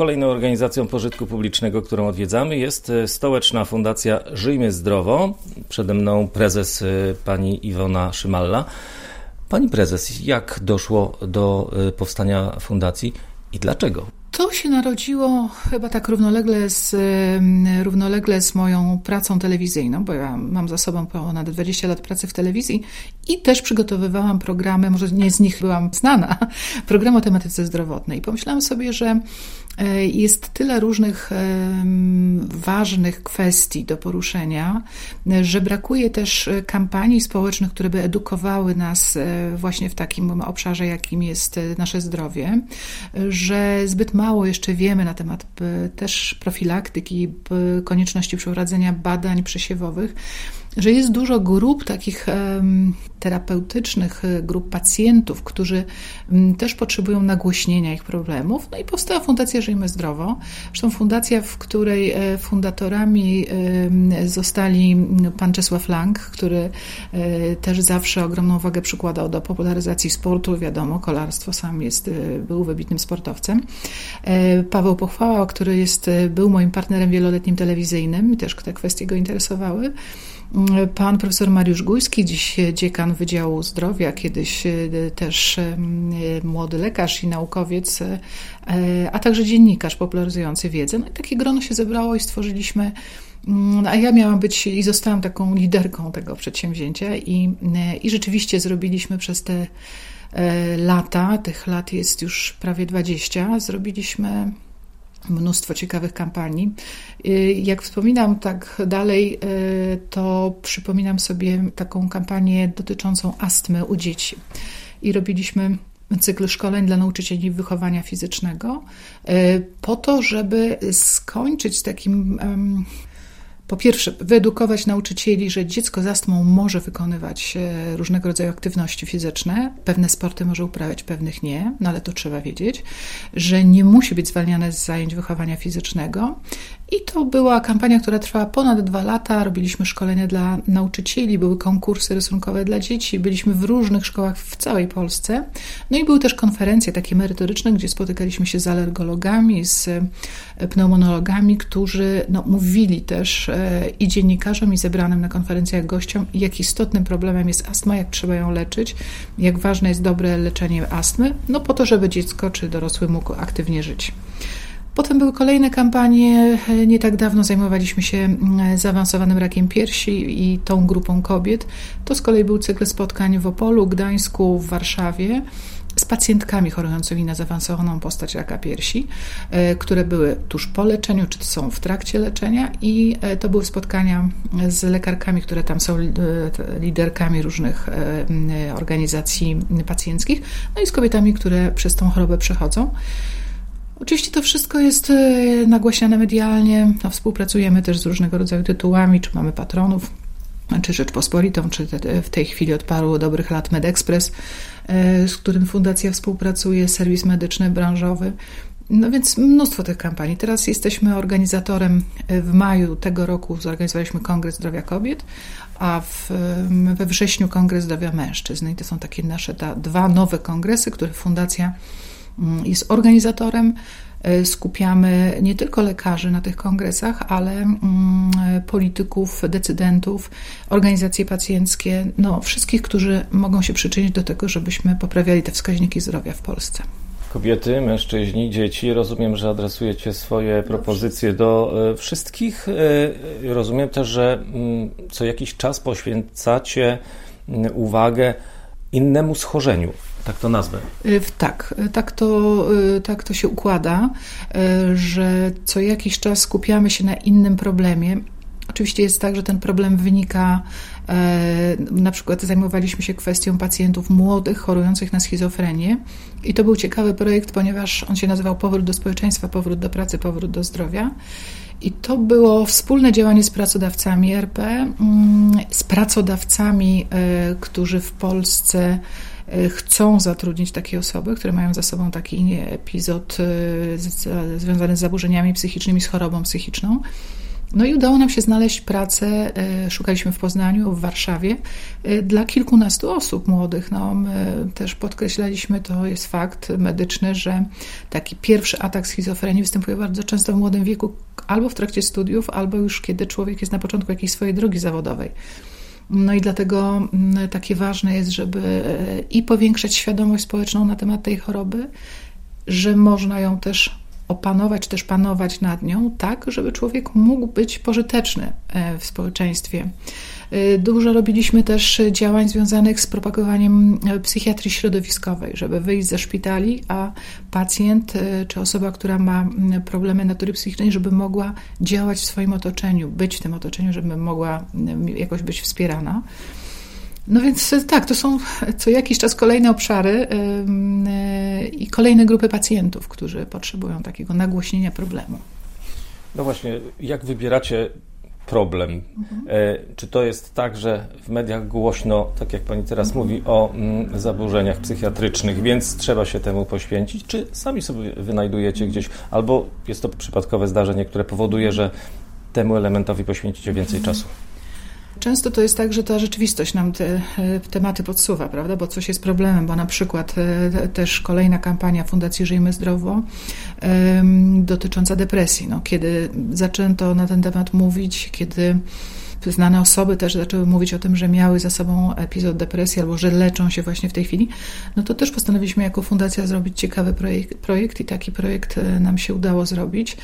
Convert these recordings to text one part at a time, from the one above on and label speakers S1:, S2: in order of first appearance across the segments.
S1: Kolejną organizacją pożytku publicznego, którą odwiedzamy jest e, Stołeczna Fundacja Żyjmy Zdrowo. Przede mną prezes e, pani Iwona Szymalla. Pani prezes, jak doszło do e, powstania fundacji i dlaczego?
S2: To się narodziło chyba tak równolegle z, równolegle z moją pracą telewizyjną, bo ja mam za sobą ponad 20 lat pracy w telewizji i też przygotowywałam programy, może nie z nich byłam znana, program o tematyce zdrowotnej. I pomyślałam sobie, że e, jest tyle różnych ważnych kwestii do poruszenia, że brakuje też kampanii społecznych, które by edukowały nas e, właśnie w takim obszarze, jakim jest nasze zdrowie, że zbyt mało jeszcze wiemy na temat też profilaktyki, konieczności przeprowadzenia badań przesiewowych że jest dużo grup takich terapeutycznych, e, grup pacjentów, którzy też potrzebują nagłośnienia ich problemów. No i powstała Fundacja Żyjmy Zdrowo. Zresztą fundacja, w której e, fundatorami zostali pan Czesław Lang, który e, też zawsze ogromną wagę przykładał do popularyzacji sportu. Wiadomo, kolarstwo sam jest, był wybitnym sportowcem. Paweł Pochwała, który jest, był moim partnerem wieloletnim telewizyjnym też te kwestie go interesowały. Pan profesor Mariusz Gujski, dziś dziekan Wydziału Zdrowia, kiedyś e, też e, młody lekarz i naukowiec, e, a także dziennikarz popularyzujący wiedzę. No i takie grono się zebrało i stworzyliśmy mm, a ja miałam być i zostałam taką liderką tego przedsięwzięcia i, i rzeczywiście zrobiliśmy przez te lata, tych lat jest już prawie 20, zrobiliśmy mnóstwo ciekawych kampanii. Y, jak wspominam tak dalej, y, to przypominam sobie taką kampanię dotyczącą astmy u dzieci. I robiliśmy cykl szkoleń dla nauczycieli wychowania fizycznego, y, po to, żeby skończyć z takim po pierwsze, wyedukować nauczycieli, że dziecko z astmą może wykonywać e, różnego rodzaju aktywności fizyczne, pewne sporty może uprawiać, pewnych nie, no ale to trzeba wiedzieć, że nie musi być zwalniane z zajęć wychowania fizycznego. I to była kampania, która trwała ponad dwa lata. Robiliśmy szkolenia dla nauczycieli, były konkursy rysunkowe dla dzieci, byliśmy w różnych szkołach w całej Polsce. No i były też konferencje takie merytoryczne, gdzie spotykaliśmy się z alergologami, z e, pneumonologami, którzy no, mówili też e, i dziennikarzom, i zebranym na konferencjach gościom, jak istotnym problemem jest astma, jak trzeba ją leczyć, jak ważne jest dobre leczenie astmy, no po to, żeby dziecko czy dorosły mógł aktywnie żyć. Potem były kolejne kampanie. Nie tak dawno zajmowaliśmy się mm, zaawansowanym rakiem piersi i tą grupą kobiet. To z kolei był cykl spotkań w Opolu, Gdańsku, w Warszawie z pacjentkami chorującymi na zaawansowaną postać raka piersi, e, które były tuż po leczeniu, czy są w trakcie leczenia i e, to były spotkania z lekarkami, które tam są e, liderkami różnych organizacji pacjenckich, no i z kobietami, które przez tą chorobę przechodzą. Oczywiście to wszystko jest nagłaśniane medialnie, no, współpracujemy też z różnego rodzaju tytułami, czy mamy patronów, czy Rzeczpospolitą, czy w tej chwili od paru dobrych lat MedExpress, e, z którym fundacja współpracuje, serwis medyczny branżowy. No więc mnóstwo tych kampanii. Teraz jesteśmy organizatorem e, w maju tego roku zorganizowaliśmy Kongres Zdrowia Kobiet, a w, we wrześniu Kongres Zdrowia Mężczyzn. I to są takie nasze ta, dwa nowe kongresy, które fundacja jest organizatorem. E, skupiamy nie tylko lekarzy na tych kongresach, ale mm, polityków, decydentów, organizacje pacjenckie, no, wszystkich, którzy mogą się przyczynić do tego, żebyśmy poprawiali te wskaźniki zdrowia w Polsce.
S1: Kobiety, mężczyźni, dzieci. Rozumiem, że adresujecie swoje propozycje do e, wszystkich. E, rozumiem też, że mm, co jakiś czas poświęcacie mm, uwagę innemu schorzeniu tak to nazwę.
S2: Y, tak, y, tak to, y, tak to się układa, że co jakiś czas skupiamy się na innym problemie. Oczywiście jest tak, że ten problem wynika, na przykład zajmowaliśmy się kwestią pacjentów młodych chorujących na schizofrenię i to był ciekawy projekt, ponieważ on się nazywał Powrót do społeczeństwa, powrót do pracy, powrót do zdrowia. I to było wspólne działanie z pracodawcami RP, mm, z pracodawcami, którzy w Polsce E, chcą zatrudnić takie osoby, które mają za sobą taki epizod e, związany z zaburzeniami psychicznymi, z chorobą psychiczną. No i udało nam się znaleźć pracę, e, szukaliśmy w Poznaniu, w Warszawie, e, dla kilkunastu osób młodych. No, my też podkreślaliśmy, to jest fakt medyczny, że taki pierwszy atak schizofrenii występuje bardzo często w młodym wieku, albo w trakcie studiów, albo już kiedy człowiek jest na początku jakiejś swojej drogi zawodowej. No i dlatego mm, takie ważne jest, żeby e, i powiększać świadomość społeczną na temat tej choroby, że można ją też opanować, też panować nad nią, tak, żeby człowiek mógł być pożyteczny e, w społeczeństwie. E, dużo robiliśmy też działań związanych z propagowaniem e, psychiatrii środowiskowej, żeby wyjść ze szpitali, a pacjent czy osoba, która ma problemy natury psychicznej, żeby mogła działać w swoim otoczeniu, być w tym otoczeniu, żeby mogła jakoś być wspierana. No więc e, tak, to są co jakiś czas kolejne obszary e, i kolejne grupy pacjentów, którzy potrzebują takiego nagłośnienia problemu.
S1: No właśnie, jak wybieracie problem? Mhm. Czy to jest tak, że w mediach głośno, tak jak pani teraz mhm. mówi, o mm, zaburzeniach psychiatrycznych, więc trzeba się temu poświęcić? Czy sami sobie wynajdujecie gdzieś, albo jest to przypadkowe zdarzenie, które powoduje, że temu elementowi poświęcicie więcej mhm. czasu?
S2: Często to jest tak, że ta rzeczywistość nam te e, tematy podsuwa, prawda? Bo coś jest problemem, bo na przykład e, też kolejna kampania Fundacji Żyjmy Zdrowo dotycząca depresji. No, kiedy zaczęto na ten temat mówić, kiedy znane osoby też zaczęły mówić o tym, że miały za sobą epizod depresji albo że leczą się właśnie w tej chwili, no to też postanowiliśmy jako fundacja zrobić ciekawy projekt, projekt i taki projekt e, nam się udało zrobić.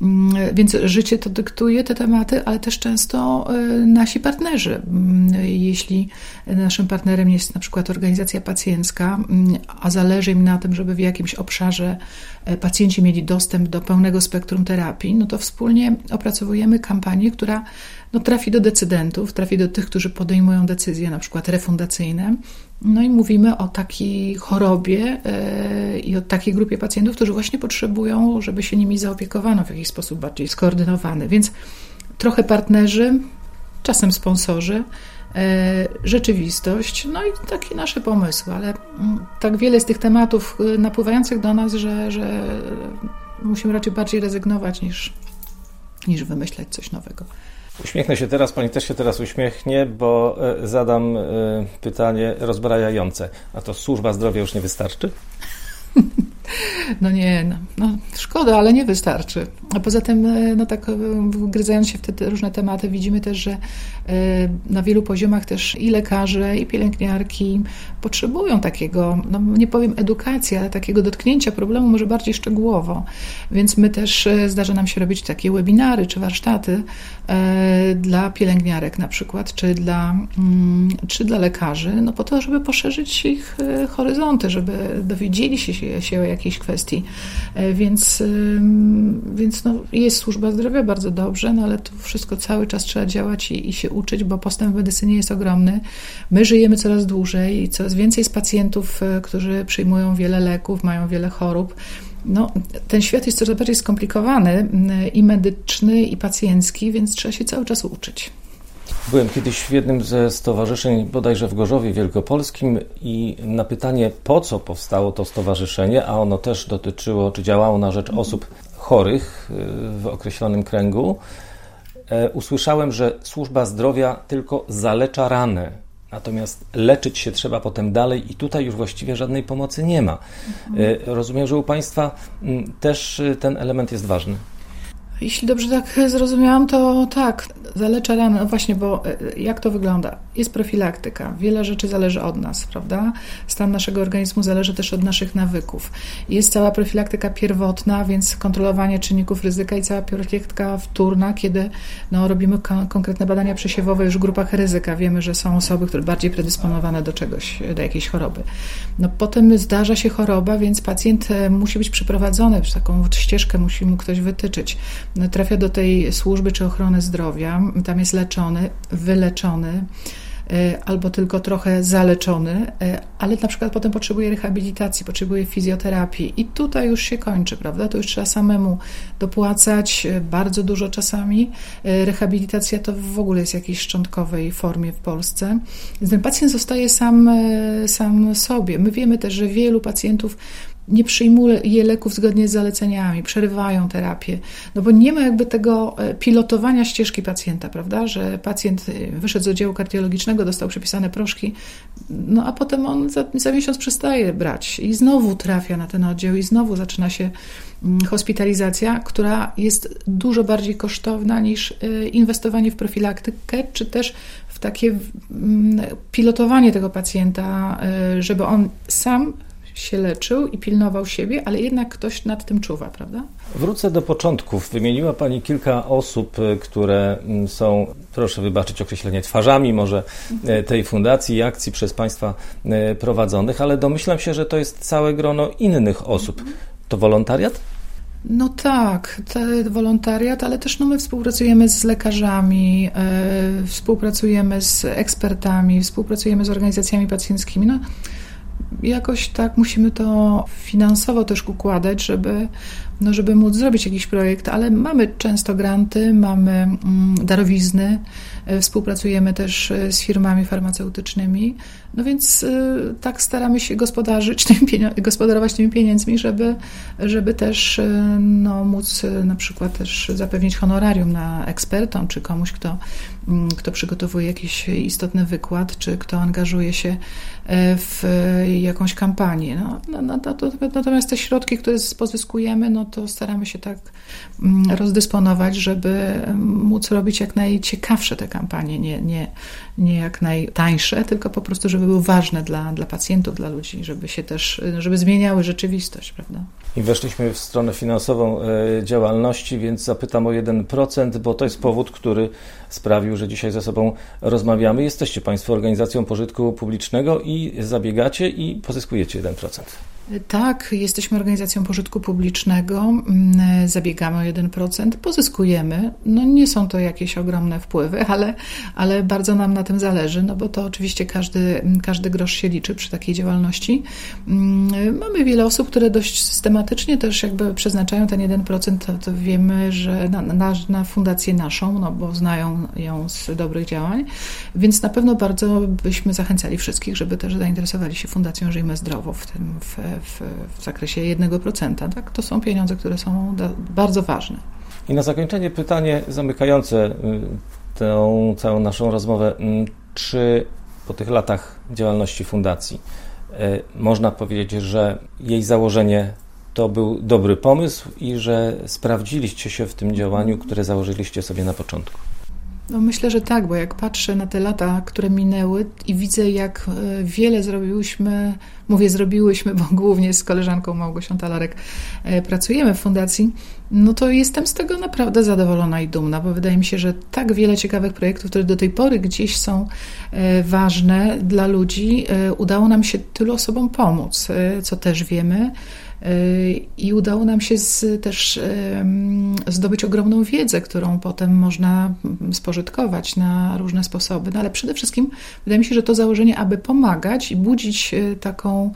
S2: Mm, więc życie to dyktuje te tematy, ale też często e, nasi partnerzy. Mm, jeśli naszym partnerem jest na przykład organizacja pacjencka, mm, a zależy im na tym, żeby w jakimś obszarze e, pacjenci mieli dostęp do pełnego spektrum terapii, no to wspólnie opracowujemy kampanię, która no, trafi do decydentów, trafi do tych, którzy podejmują decyzje na przykład refundacyjne. No i mówimy o takiej chorobie yy, i o takiej grupie pacjentów, którzy właśnie potrzebują, żeby się nimi zaopiekowano w jakiś sposób bardziej skoordynowany. Więc trochę partnerzy, czasem sponsorzy, e, rzeczywistość, no i takie nasze pomysły, ale mm, tak wiele z tych tematów e, napływających do nas, że, że musimy raczej bardziej rezygnować niż, niż wymyślać coś nowego.
S1: Uśmiechnę się teraz, pani też się teraz uśmiechnie, bo e, zadam e, pytanie rozbrajające. A to służba zdrowia już nie wystarczy?
S2: No nie, no, no, szkoda, ale nie wystarczy. A poza tym, e, no tak wgryzając się w te różne tematy, widzimy też, że na wielu poziomach też i lekarze, i pielęgniarki potrzebują takiego, no nie powiem edukacji, ale takiego dotknięcia problemu może bardziej szczegółowo. Więc my też zdarza nam się robić takie webinary czy warsztaty, E, dla pielęgniarek na przykład, czy dla, mm, czy dla lekarzy, no po to, żeby poszerzyć ich e, horyzonty, żeby dowiedzieli się, się o jakiejś kwestii. E, więc, więc no, jest służba zdrowia bardzo dobrze, no ale to wszystko cały czas trzeba działać i, i się uczyć, bo postęp w medycynie jest ogromny. My żyjemy coraz dłużej i coraz więcej jest pacjentów, którzy przyjmują wiele leków, mają wiele chorób. No, ten świat jest coraz bardziej skomplikowany mm, i medyczny, i pacjencki, więc trzeba się cały czas uczyć.
S1: Byłem kiedyś w jednym ze stowarzyszeń, bodajże w Gorzowie Wielkopolskim, i na pytanie, po co powstało to stowarzyszenie, a ono też dotyczyło, czy działało na rzecz osób chorych y, w określonym kręgu, e, usłyszałem, że służba zdrowia tylko zalecza ranę Natomiast leczyć się trzeba potem dalej i tutaj już właściwie żadnej pomocy nie ma. Mhm. Rozumiem, że u Państwa mm, też y, ten element jest ważny.
S2: Jeśli dobrze tak zrozumiałam, to tak, zalecza rany. No właśnie, bo e, jak to wygląda? Jest profilaktyka. Wiele rzeczy zależy od nas, prawda? Stan naszego organizmu zależy też od naszych nawyków. Jest cała profilaktyka pierwotna, więc kontrolowanie czynników ryzyka i cała profilaktyka wtórna, kiedy no, robimy konkretne badania przesiewowe już w grupach ryzyka. Wiemy, że są osoby, które bardziej predysponowane do czegoś, do jakiejś choroby. No potem zdarza się choroba, więc pacjent e, musi być przeprowadzony, taką ścieżkę musi mu ktoś wytyczyć trafia do tej służby czy ochrony zdrowia, tam jest leczony, wyleczony e, albo tylko trochę zaleczony, e, ale na przykład potem potrzebuje rehabilitacji, potrzebuje fizjoterapii i tutaj już się kończy, prawda? To już trzeba samemu dopłacać e, bardzo dużo czasami. Rehabilitacja to w ogóle jest w jakiejś szczątkowej formie w Polsce. Więc ten pacjent zostaje sam, sam sobie. My wiemy też, że wielu pacjentów nie przyjmuje leków zgodnie z zaleceniami, przerywają terapię, no bo nie ma jakby tego e, pilotowania ścieżki pacjenta, prawda, że pacjent e, wyszedł z oddziału kardiologicznego, dostał przepisane proszki, no a potem on za, za miesiąc przestaje brać i znowu trafia na ten oddział i znowu zaczyna się mm, hospitalizacja, która jest dużo bardziej kosztowna niż e, inwestowanie w profilaktykę, czy też w takie mm, pilotowanie tego pacjenta, żeby on sam się leczył i pilnował siebie, ale jednak ktoś nad tym czuwa, prawda?
S1: Wrócę do początków. Wymieniła Pani kilka osób, y, które mm, są, proszę wybaczyć określenie, twarzami może y, tej fundacji i akcji przez Państwa y, prowadzonych, ale domyślam się, że to jest całe grono innych osób. To wolontariat?
S2: No tak, wolontariat, ale też no, my współpracujemy z lekarzami, yy, współpracujemy z ekspertami, współpracujemy z organizacjami pacjenckimi. No, jakoś tak musimy to finansowo też układać, żeby, no żeby móc zrobić jakiś projekt, ale mamy często granty, mamy mm, darowizny, e, współpracujemy też e, z firmami farmaceutycznymi, no więc e, tak staramy się gospodarzyć tym gospodarować tymi pieniędzmi, żeby, żeby też no, móc na przykład też zapewnić honorarium na ekspertom, czy komuś, kto, mm, kto przygotowuje jakiś istotny wykład, czy kto angażuje się w jakąś kampanię. No, no, no, natomiast te środki, które pozyskujemy, no to staramy się tak mm, rozdysponować, żeby móc robić jak najciekawsze te kampanie, nie, nie, nie jak najtańsze, tylko po prostu, żeby były ważne dla, dla pacjentów, dla ludzi, żeby się też, żeby zmieniały rzeczywistość, prawda?
S1: I weszliśmy w stronę finansową e, działalności, więc zapytam o 1%, bo to jest powód, który sprawił, że dzisiaj ze sobą rozmawiamy. Jesteście Państwo organizacją pożytku publicznego i zabiegacie i pozyskujecie 1%.
S2: Tak, jesteśmy organizacją pożytku publicznego, zabiegamy o 1%, pozyskujemy. No nie są to jakieś ogromne wpływy, ale, ale bardzo nam na tym zależy, no bo to oczywiście każdy, każdy grosz się liczy przy takiej działalności. Mamy wiele osób, które dość systematycznie też jakby przeznaczają ten 1%, to, to wiemy, że na, na, na fundację naszą, no bo znają ją z dobrych działań, więc na pewno bardzo byśmy zachęcali wszystkich, żeby też zainteresowali się Fundacją Żyjmy Zdrowo w tym, w, w, w zakresie 1%. Tak? To są pieniądze, które są bardzo ważne.
S1: I na zakończenie pytanie zamykające y, tę całą naszą rozmowę. Mm, czy po tych latach działalności fundacji y, można powiedzieć, że jej założenie to był dobry pomysł i że sprawdziliście się w tym działaniu, które założyliście sobie na początku?
S2: No myślę, że tak, bo jak patrzę na te lata, które minęły i widzę, jak e, wiele zrobiłyśmy, mówię zrobiłyśmy, bo głównie z koleżanką Małgosią Talarek e, pracujemy w fundacji, no to jestem z tego naprawdę zadowolona i dumna, bo wydaje mi się, że tak wiele ciekawych projektów, które do tej pory gdzieś są e, ważne dla ludzi, udało nam się tylu osobom pomóc, co też wiemy. I udało nam się z, też zdobyć ogromną wiedzę, którą potem można spożytkować na różne sposoby. No ale przede wszystkim wydaje mi się, że to założenie, aby pomagać i budzić e, taką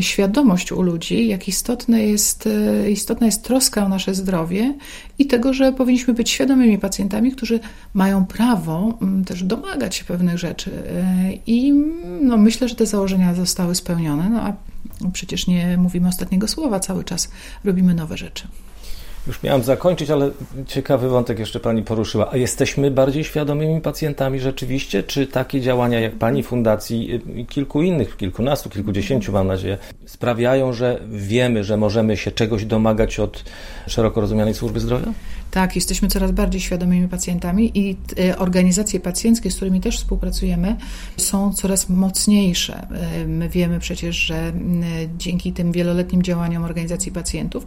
S2: świadomość u ludzi, jak istotne jest, e, istotna jest troska o nasze zdrowie i tego, że powinniśmy być świadomymi pacjentami, którzy mają prawo też domagać się pewnych rzeczy. E, I no, myślę, że te założenia zostały spełnione, no a przecież nie mówimy ostatniego słowa, cały czas robimy nowe rzeczy.
S1: Już miałam zakończyć, ale ciekawy wątek jeszcze Pani poruszyła. A jesteśmy bardziej świadomymi pacjentami rzeczywiście? Czy takie działania jak Pani fundacji i kilku innych, kilkunastu, kilkudziesięciu mam nadzieję, sprawiają, że wiemy, że możemy się czegoś domagać od szeroko rozumianej służby zdrowia?
S2: Tak, jesteśmy coraz bardziej świadomymi pacjentami i e, organizacje pacjenckie, z którymi też współpracujemy, są coraz mocniejsze. E, my wiemy przecież, że dzięki tym wieloletnim działaniom organizacji pacjentów,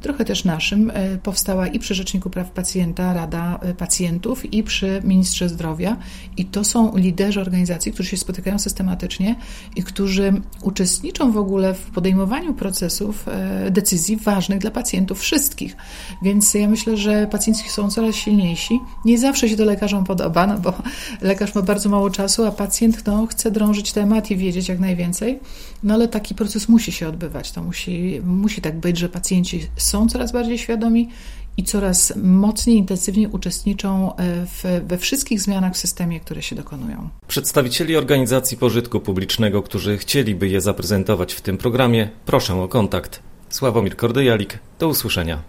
S2: trochę też naszym, e, powstała i przy Rzeczniku Praw Pacjenta Rada Pacjentów i przy Ministrze Zdrowia i to są liderzy organizacji, którzy się spotykają systematycznie i którzy uczestniczą w ogóle w podejmowaniu procesów, decyzji ważnych dla pacjentów wszystkich. Więc ja myślę, że pacjenci są coraz silniejsi. Nie zawsze się to lekarzom podoba, no bo lekarz ma bardzo mało czasu, a pacjent no, chce drążyć temat i wiedzieć jak najwięcej. No ale taki proces musi się odbywać. To musi, musi tak być, że pacjenci są coraz bardziej świadomi i coraz mocniej, intensywniej uczestniczą w, we wszystkich zmianach w systemie, które się dokonują.
S1: Przedstawicieli organizacji pożytku publicznego, którzy chcieliby je zaprezentować w tym programie, proszę o kontakt. Sławomir Kordyjalik, do usłyszenia.